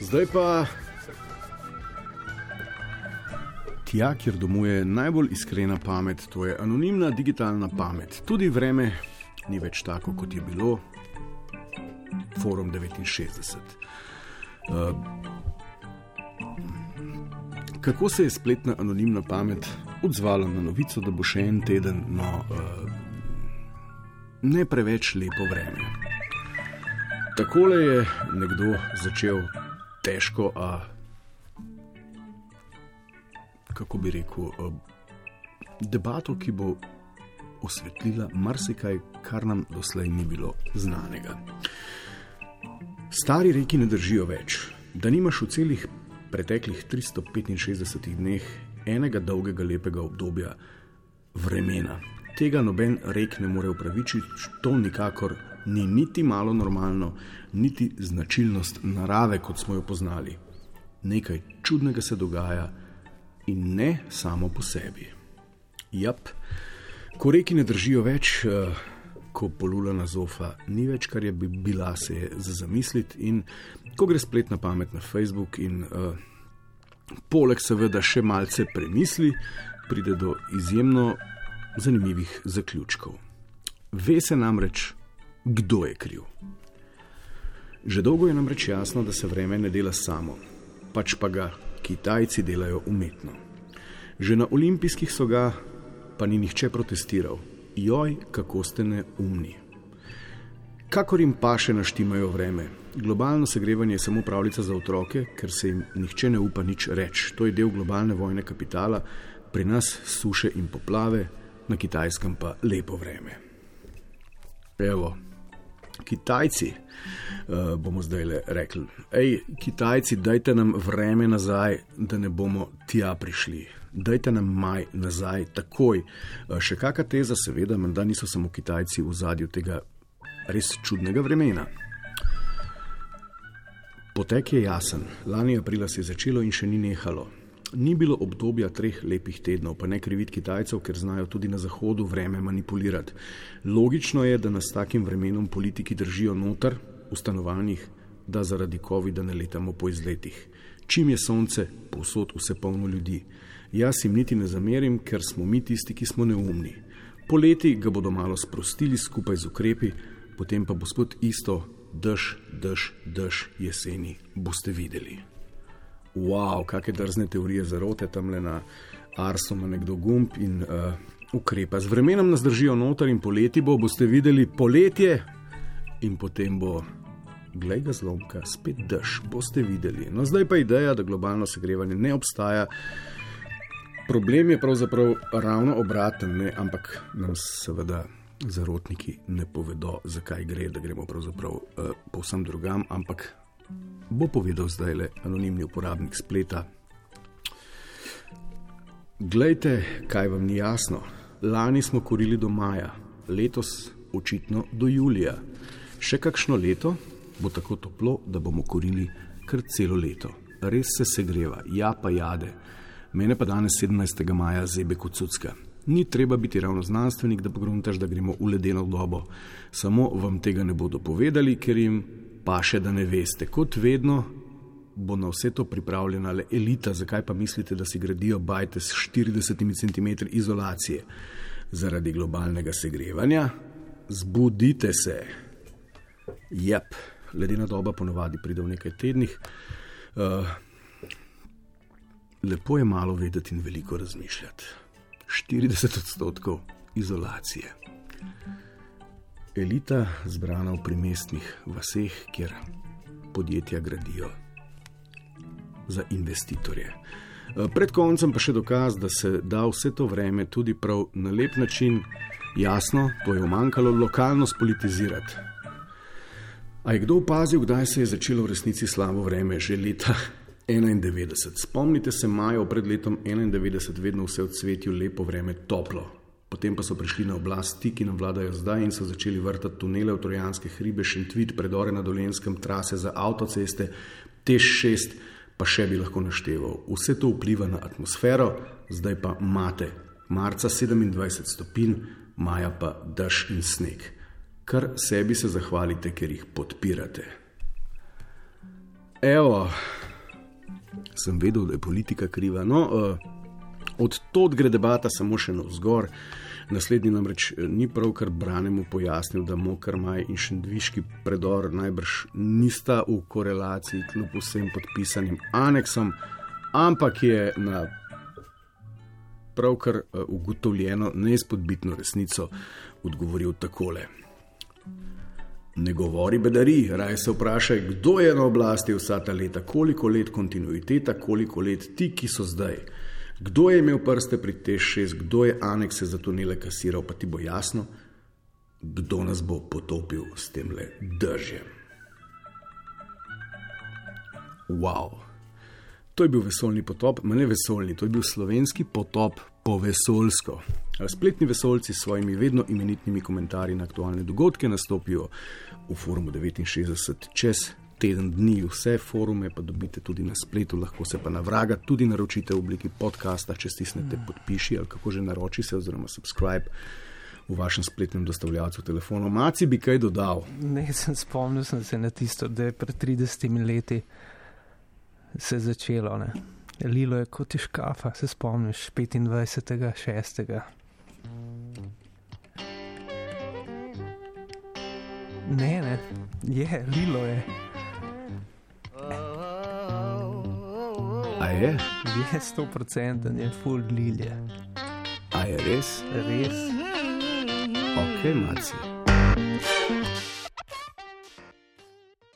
Zdaj pa tja, kjer domuje najbolj iskrena pamet, to je anonimna digitalna pamet. Tudi vreme ni več tako, kot je bilo. Forum 69. Uh, kako se je spletna anonimna pamet odzvala na novico, da bo še en teden no, uh, ne preveč lepo vreme? Takole je nekdo začel težko, a kako bi rekel, debato, ki bo osvetlila marsikaj, kar nam doslej ni bilo znanega. Stari reki ne držijo več, da nimaš v celih preteklih 365 dneh enega dolgega, lepega obdobja vremena. Tega noben rek ne more upravičiti, to nikakor ni niti malo normalno, niti značilnost narave, kot smo jo poznali. Nekaj čudnega se dogaja in ne samo po sebi. Jap, ko reki ne držijo več. Uh, ko polula na zofa, ni več, kar je bi bila se je za zamisliti. In ko gre spletna pamet na Facebook, in uh, poleg seveda še malce premisli, pride do izjemno zanimivih zaključkov. Ve se namreč, kdo je kriv. Že dolgo je namreč jasno, da se vreme ne dela samo, pač pa ga Kitajci delajo umetno. Že na olimpijskih so ga, pa ni nihče protestiral, joj, kako ste neumni. Kakor jim pa še naštimajo vreme. Globalno segrevanje je samo pravljica za otroke, ker se jim nihče ne upa nič reči. To je del globalne vojne kapitala, pri nas suše in poplave, na kitajskem pa lepo vreme. Evo, Kitajci, uh, bomo zdaj le rekli, hej, Kitajci, dajte nam vreme nazaj, da ne bomo tja prišli dajte nam maj nazaj, takoj. Eh, še kakšna teza, seveda, da niso samo Kitajci v zadju tega res čudnega vremena. Potek je jasen, lani aprila se je začelo in še ni nehalo. Ni bilo obdobja treh lepih tednov, pa ne kriviti Kitajcev, ker znajo tudi na zahodu vreme manipulirati. Logično je, da nas takim vremenom politiki držijo noter v stanovanjih, da zaradi COVID-a ne letamo po izletih. Čim je sonce, povsod vse polno ljudi. Jaz jim niti ne zamerim, ker smo mi tisti, ki smo neumni. Poleti ga bodo malo sprostili skupaj z ukrepi, potem pa bo spet isto, dež, dež, dež jeseni. Boste videli. Wow, kakšne drzne teorije zarote tam le na Arsu, ima nekdo gumb in uh, ukrepa. Z vremenom nas držijo noter in poleti bo, boste videli poletje in potem bo. Glej ga zlomka, spet dež, boste videli. No, zdaj pa ideja, da globalno segrevanje ne obstaja, Problem je pravzaprav ravno obraten, ne? ampak nam seveda zarotniki ne povedo, zakaj gre, da gremo pravzaprav uh, povsem drugam, ampak bo povedal zdaj le anonimni uporabnik spleta. Glejte, kaj vam ni jasno. Lani smo korili do maja, letos očitno do julija. Še kakšno leto bo tako toplo, da bomo korili kar celo leto. Res se segreva, ja pa jade. Mene pa danes 17. maja zebe kot cucka. Ni treba biti ravno znanstvenik, da pogruntaš, da gremo v ledeno dobo. Samo vam tega ne bodo povedali, ker jim pa še da ne veste. Kot vedno bo na vse to pripravljena le elita. Zakaj pa mislite, da si gradijo bajte s 40 cm izolacije? Zaradi globalnega segrevanja? Zbudite se. Jep, ledena doba ponovadi pride v nekaj tednih. Uh, Lepo je malo vedeti in veliko razmišljati. 40 odstotkov izolacije. Elita zbrana v primestnih vaseh, kjer podjetja gradijo za investitorje. Pred koncem pa še dokaz, da se da vse to vreme tudi prav na lep način, jasno, to je umankalo, lokalno spolitizirati. A je kdo opazil, kdaj se je začelo v resnici slabo vreme, že leta 91. Spomnite se, maja pred letom 91, vedno vse v cvetju, lepo vreme, toplo. Potem pa so prišli na oblast ti, ki nam vladajo zdaj in so začeli vrtati tunele v Trojanske hribe, Šentvit, predore na dolenskem, trase za avtoceste, tež šest, pa še bi lahko našteval. Vse to vpliva na atmosfero, zdaj pa imate marca 27 stopinj, maja pa dež in sneg. Kar sebi se zahvalite, ker jih podpirate. evo, sem vedel, da je politika kriva. No, uh, od tod gre debata samo še navzgor. Naslednji namreč eh, ni prav, kar branemu pojasnil, da Mokrmaj in Šendviški predor najbrž nista v korelaciji kljub vsem podpisanim aneksom, ampak je na pravkar eh, ugotovljeno neizpodbitno resnico odgovoril takole. Ne govori bedari, raje se vprašaj, kdo je na oblasti vsa ta leta, koliko let kontinuiteta, koliko let ti, ki so zdaj. Kdo je imel prste pri teh šest, kdo je anekse za tunele kasiral, pa ti bo jasno, kdo nas bo potopil s tem le držjem. Wow. To je bil vesoljni potop, ne vesoljni, to je bil slovenski potop po vesoljsko. Spletni vesoljci s svojimi vedno imenitnimi komentarji na aktualne dogodke nastopijo v forumu 69 čez teden dni. Vse forume pa dobite tudi na spletu, lahko se pa na vraga tudi naročite v obliki podcasta, če stisnete podpiši ali kako že naroči se oziroma subscribe. V vašem spletnem dostavljalcu telefonov, Maci bi kaj dodal? Ne, sem spomnil sem se na tisto, da je pred 30 leti se začelo. Ne. Lilo je kot iz škafa, se spomniš 25. 6. Ne, ne, je, lilo je. A je? Je 100% je full lilje. A je res? Res. Ok, maci.